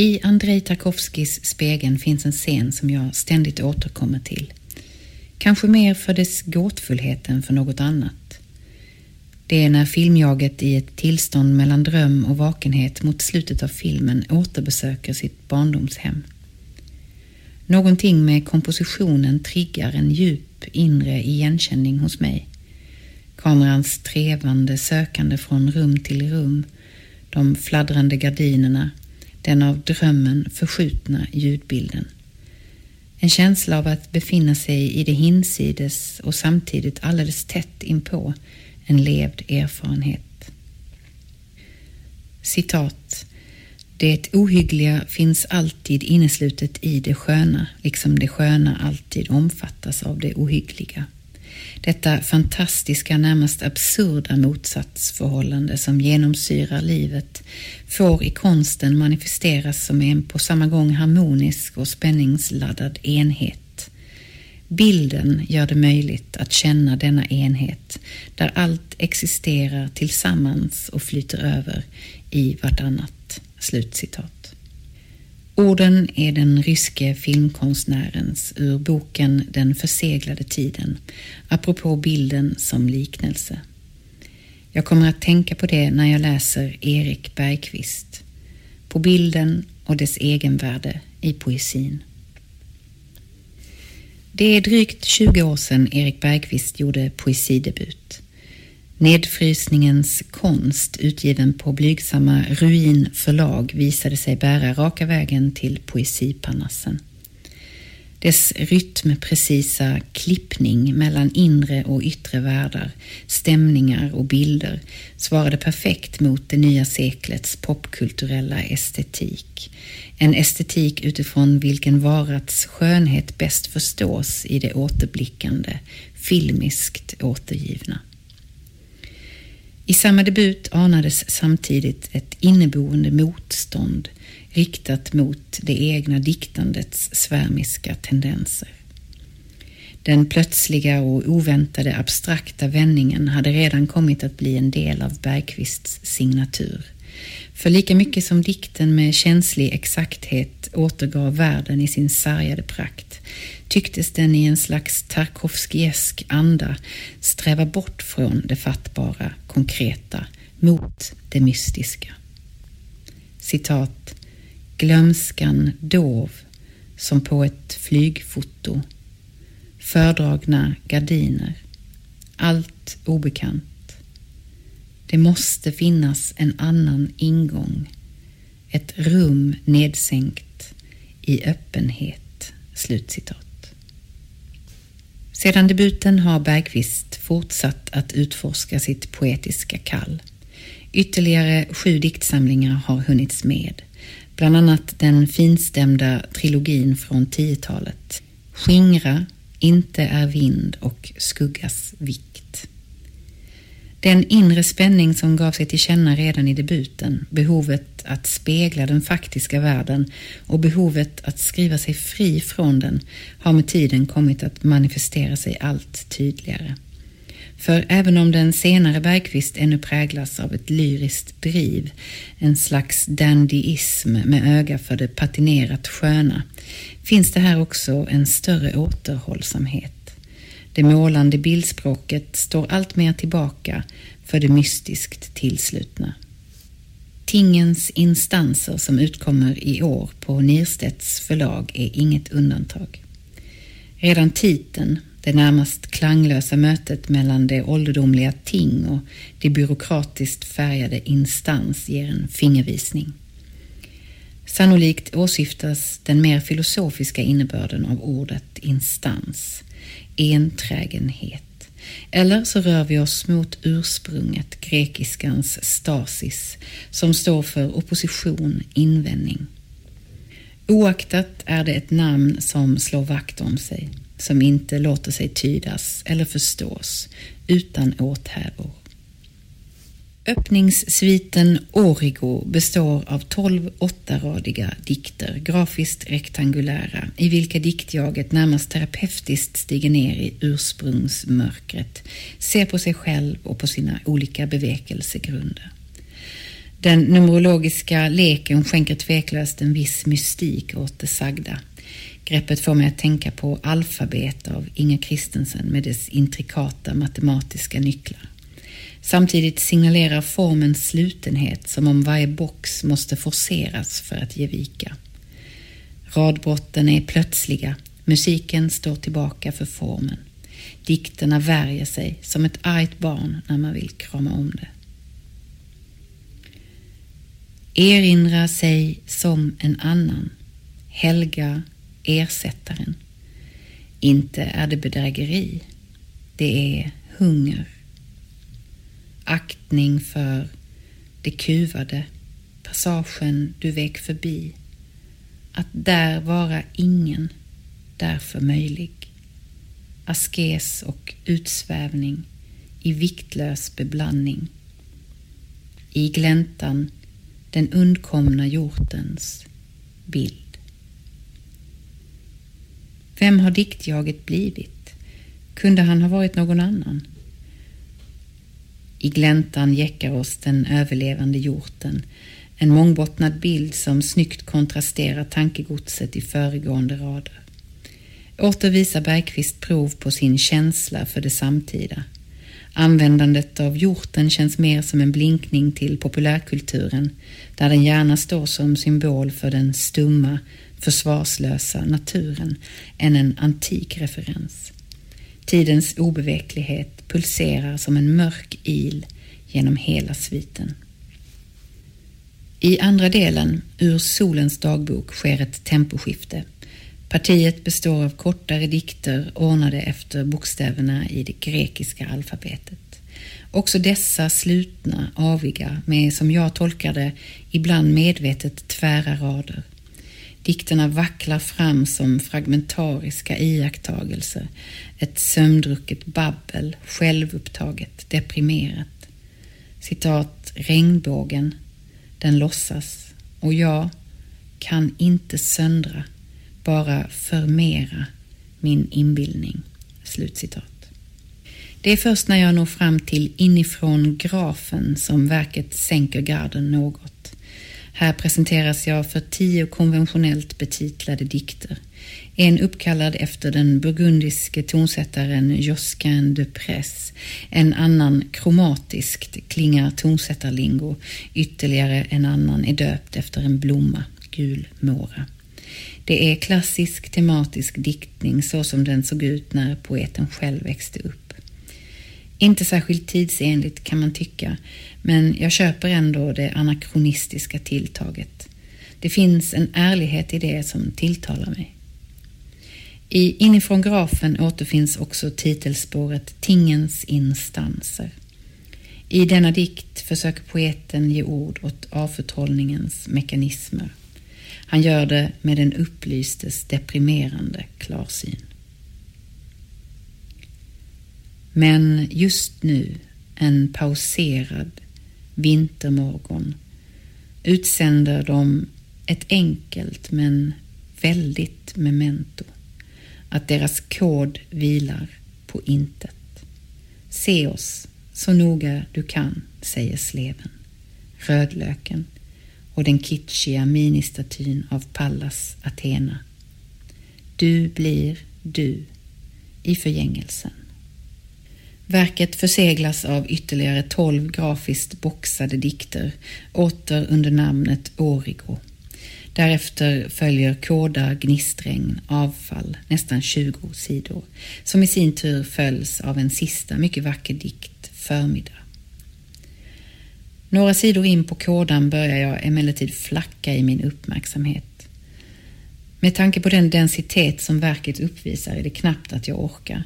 I Andrei Tarkovskis Spegeln finns en scen som jag ständigt återkommer till. Kanske mer för dess gåtfullhet än för något annat. Det är när filmjaget i ett tillstånd mellan dröm och vakenhet mot slutet av filmen återbesöker sitt barndomshem. Någonting med kompositionen triggar en djup inre igenkänning hos mig. Kamerans trevande sökande från rum till rum, de fladdrande gardinerna, den av drömmen förskjutna ljudbilden. En känsla av att befinna sig i det hinsides och samtidigt alldeles tätt inpå en levd erfarenhet. Citat. Det ohyggliga finns alltid inneslutet i det sköna, liksom det sköna alltid omfattas av det ohyggliga. Detta fantastiska, närmast absurda motsatsförhållande som genomsyrar livet får i konsten manifesteras som en på samma gång harmonisk och spänningsladdad enhet. Bilden gör det möjligt att känna denna enhet där allt existerar tillsammans och flyter över i vartannat." Slutcitat. Orden är den ryske filmkonstnärens ur boken Den förseglade tiden, apropå bilden som liknelse. Jag kommer att tänka på det när jag läser Erik Bergqvist. På bilden och dess egenvärde i poesin. Det är drygt 20 år sedan Erik Bergqvist gjorde poesidebut. Nedfrysningens konst utgiven på blygsamma Ruin förlag visade sig bära raka vägen till poesipanassen. Dess rytmprecisa klippning mellan inre och yttre världar, stämningar och bilder svarade perfekt mot det nya seklets popkulturella estetik. En estetik utifrån vilken varats skönhet bäst förstås i det återblickande, filmiskt återgivna. I samma debut anades samtidigt ett inneboende motstånd riktat mot det egna diktandets svärmiska tendenser. Den plötsliga och oväntade abstrakta vändningen hade redan kommit att bli en del av Bergqvists signatur. För lika mycket som dikten med känslig exakthet återgav världen i sin sargade prakt tycktes den i en slags Tarkovskiesk anda sträva bort från det fattbara, konkreta, mot det mystiska. Citat. Glömskan dov som på ett flygfoto. Fördragna gardiner. Allt obekant. Det måste finnas en annan ingång. Ett rum nedsänkt i öppenhet. Slutcitat. Sedan debuten har Bergqvist fortsatt att utforska sitt poetiska kall. Ytterligare sju diktsamlingar har hunnits med, bland annat den finstämda trilogin från 10-talet. Skingra, Inte är vind och Skuggas vikt. Den inre spänning som gav sig till känna redan i debuten, behovet att spegla den faktiska världen och behovet att skriva sig fri från den har med tiden kommit att manifestera sig allt tydligare. För även om den senare Bergqvist ännu präglas av ett lyriskt driv, en slags dandyism med öga för det patinerat sköna, finns det här också en större återhållsamhet. Det målande bildspråket står allt mer tillbaka för det mystiskt tillslutna. Tingens instanser som utkommer i år på Nirstedts förlag är inget undantag. Redan titeln, det närmast klanglösa mötet mellan det ålderdomliga ting och det byråkratiskt färgade instans ger en fingervisning. Sannolikt åsyftas den mer filosofiska innebörden av ordet instans enträgenhet. Eller så rör vi oss mot ursprunget, grekiskans stasis, som står för opposition, invändning. Oaktat är det ett namn som slår vakt om sig, som inte låter sig tydas eller förstås utan åthävor. Öppningssviten Origo består av tolv åttaradiga dikter, grafiskt rektangulära, i vilka diktjaget närmast terapeutiskt stiger ner i ursprungsmörkret, ser på sig själv och på sina olika bevekelsegrunder. Den numerologiska leken skänker tveklöst en viss mystik åt det sagda. Greppet får mig att tänka på Alfabet av Inga Kristensen med dess intrikata matematiska nycklar. Samtidigt signalerar formens slutenhet som om varje box måste forceras för att ge vika. Radbrotten är plötsliga, musiken står tillbaka för formen. Dikterna värjer sig som ett argt barn när man vill krama om det. Erinra sig som en annan, helga ersättaren. Inte är det bedrägeri, det är hunger. Aktning för det kuvade, passagen du vek förbi. Att där vara ingen, därför möjlig. Askes och utsvävning i viktlös beblandning. I gläntan den undkomna hjortens bild. Vem har diktjaget blivit? Kunde han ha varit någon annan? I gläntan jäckar oss den överlevande hjorten, en mångbottnad bild som snyggt kontrasterar tankegodset i föregående rader. Åter visar Bergqvist prov på sin känsla för det samtida. Användandet av hjorten känns mer som en blinkning till populärkulturen där den gärna står som symbol för den stumma, försvarslösa naturen än en antik referens. Tidens obeveklighet pulserar som en mörk il genom hela sviten. I andra delen, ur Solens dagbok, sker ett temposkifte. Partiet består av kortare dikter ordnade efter bokstäverna i det grekiska alfabetet. Också dessa slutna, aviga, med som jag tolkar det ibland medvetet tvära rader. Dikterna vacklar fram som fragmentariska iakttagelser, ett sömndrucket babbel, självupptaget, deprimerat. Citat, regnbågen, den låtsas och jag kan inte söndra bara förmera min inbildning. Slutcitat. Det är först när jag når fram till inifrån grafen som verket sänker garden något. Här presenteras jag för tio konventionellt betitlade dikter. En uppkallad efter den burgundiske tonsättaren Josquin de Presse, en annan kromatiskt klingar tonsättarlingo, ytterligare en annan är döpt efter en blomma, gul måra. Det är klassisk tematisk diktning så som den såg ut när poeten själv växte upp. Inte särskilt tidsenligt kan man tycka, men jag köper ändå det anakronistiska tilltaget. Det finns en ärlighet i det som tilltalar mig. I Inifrån grafen återfinns också titelspåret Tingens instanser. I denna dikt försöker poeten ge ord åt avförtrollningens mekanismer. Han gör det med den upplystes deprimerande klarsyn. Men just nu, en pauserad vintermorgon, utsänder de ett enkelt men väldigt memento. Att deras kod vilar på intet. Se oss så noga du kan, säger sleven. Rödlöken och den kitschiga ministatyn av Pallas Athena. Du blir du i förgängelsen. Verket förseglas av ytterligare tolv grafiskt boxade dikter, åter under namnet Origo. Därefter följer kåda, gnistregn, avfall, nästan 20 sidor, som i sin tur följs av en sista mycket vacker dikt, Förmiddag. Några sidor in på kådan börjar jag emellertid flacka i min uppmärksamhet. Med tanke på den densitet som verket uppvisar är det knappt att jag orkar.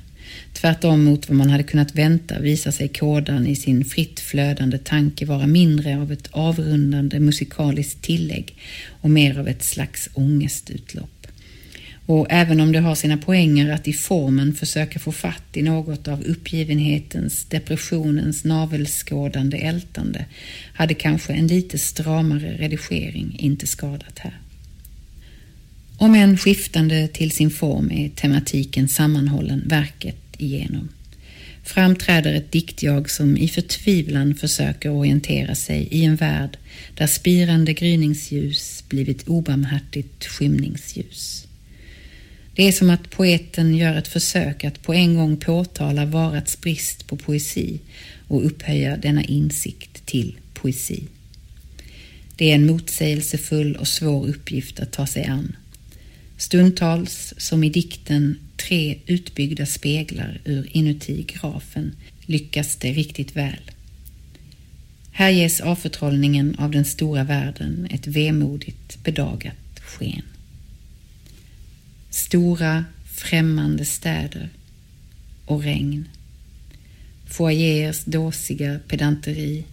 Tvärtom mot vad man hade kunnat vänta visar sig kådan i sin fritt flödande tanke vara mindre av ett avrundande musikaliskt tillägg och mer av ett slags ångestutlopp. Och även om det har sina poänger att i formen försöka få fatt i något av uppgivenhetens, depressionens navelskådande ältande hade kanske en lite stramare redigering inte skadat här. Om än skiftande till sin form är tematiken sammanhållen verket igenom. framträder ett diktjag som i förtvivlan försöker orientera sig i en värld där spirande gryningsljus blivit obarmhärtigt skymningsljus. Det är som att poeten gör ett försök att på en gång påtala varats brist på poesi och upphöja denna insikt till poesi. Det är en motsägelsefull och svår uppgift att ta sig an. Stundtals, som i dikten Tre utbyggda speglar ur inuti grafen, lyckas det riktigt väl. Här ges avförtrollningen av den stora världen ett vemodigt, bedagat sken. Stora, främmande städer och regn. Foajers dåsiga pedanteri.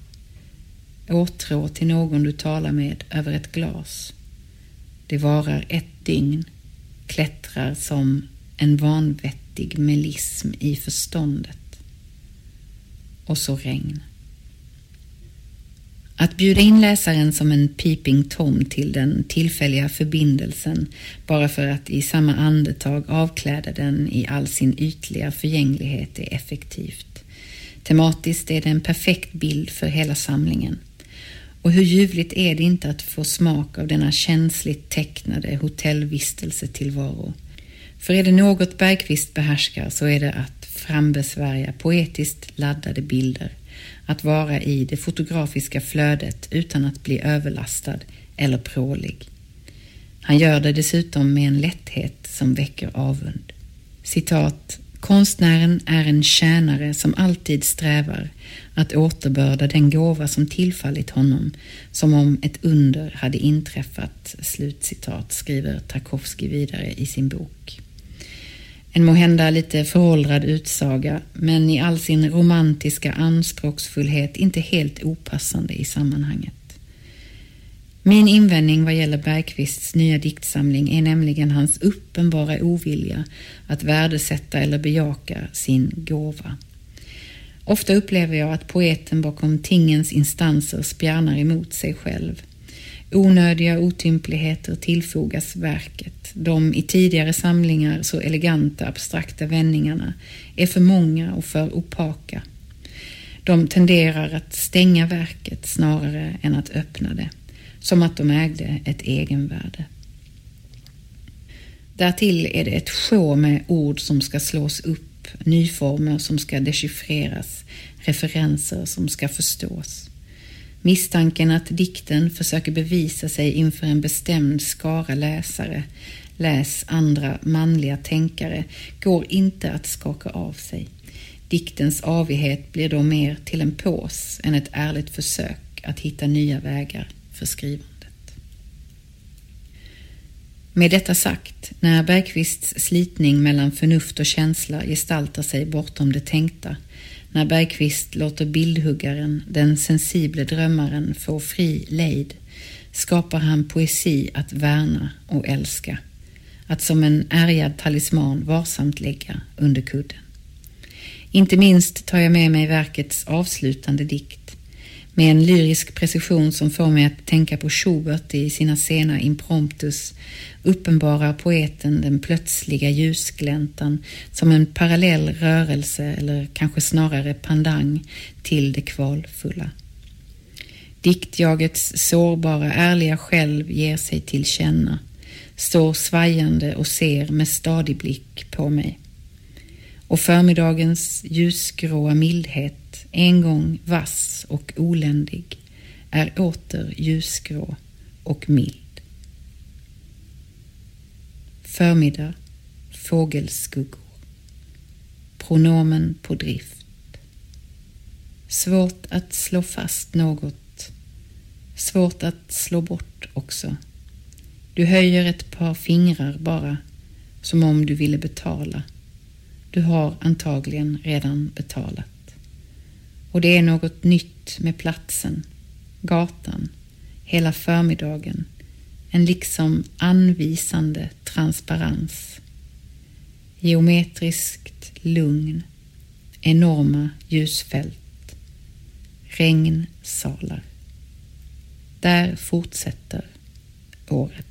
Åtrå till någon du talar med över ett glas. Det varar ett dygn, klättrar som en vanvettig melism i förståndet. Och så regn. Att bjuda in läsaren som en peeping tom till den tillfälliga förbindelsen bara för att i samma andetag avkläda den i all sin ytliga förgänglighet är effektivt. Tematiskt är det en perfekt bild för hela samlingen. Och hur ljuvligt är det inte att få smak av denna känsligt tecknade hotellvistelsetillvaro. För är det något Bergqvist behärskar så är det att frambesvärja poetiskt laddade bilder att vara i det fotografiska flödet utan att bli överlastad eller prålig. Han gör det dessutom med en lätthet som väcker avund. Citat Konstnären är en tjänare som alltid strävar att återbörda den gåva som tillfallit honom som om ett under hade inträffat, slutcitat, skriver Tarkovsky vidare i sin bok. En måhända lite föråldrad utsaga, men i all sin romantiska anspråksfullhet inte helt opassande i sammanhanget. Min invändning vad gäller Bergqvists nya diktsamling är nämligen hans uppenbara ovilja att värdesätta eller bejaka sin gåva. Ofta upplever jag att poeten bakom tingens instanser spjärnar emot sig själv. Onödiga otympligheter tillfogas verket. De i tidigare samlingar så eleganta abstrakta vändningarna är för många och för opaka. De tenderar att stänga verket snarare än att öppna det, som att de ägde ett egenvärde. Därtill är det ett sjå med ord som ska slås upp, nyformer som ska dechiffreras, referenser som ska förstås. Misstanken att dikten försöker bevisa sig inför en bestämd skara läsare, läs andra manliga tänkare, går inte att skaka av sig. Diktens avighet blir då mer till en pås än ett ärligt försök att hitta nya vägar för skrivandet. Med detta sagt, när Bergqvists slitning mellan förnuft och känsla gestaltar sig bortom det tänkta när Bergqvist låter bildhuggaren, den sensible drömmaren, få fri lejd skapar han poesi att värna och älska, att som en ärgad talisman varsamt lägga under kudden. Inte minst tar jag med mig verkets avslutande dikt med en lyrisk precision som får mig att tänka på Schubert i sina sena impromptus uppenbarar poeten den plötsliga ljusgläntan som en parallell rörelse eller kanske snarare pandang till det kvalfulla. Diktjagets sårbara, ärliga själv ger sig till känna, står svajande och ser med stadig blick på mig. Och förmiddagens ljusgråa mildhet en gång vass och oländig, är åter ljusgrå och mild. Förmiddag, fågelskuggor. Pronomen på drift. Svårt att slå fast något. Svårt att slå bort också. Du höjer ett par fingrar bara, som om du ville betala. Du har antagligen redan betalat. Och det är något nytt med platsen, gatan, hela förmiddagen. En liksom anvisande transparens. Geometriskt lugn. Enorma ljusfält. Regnsalar. Där fortsätter året.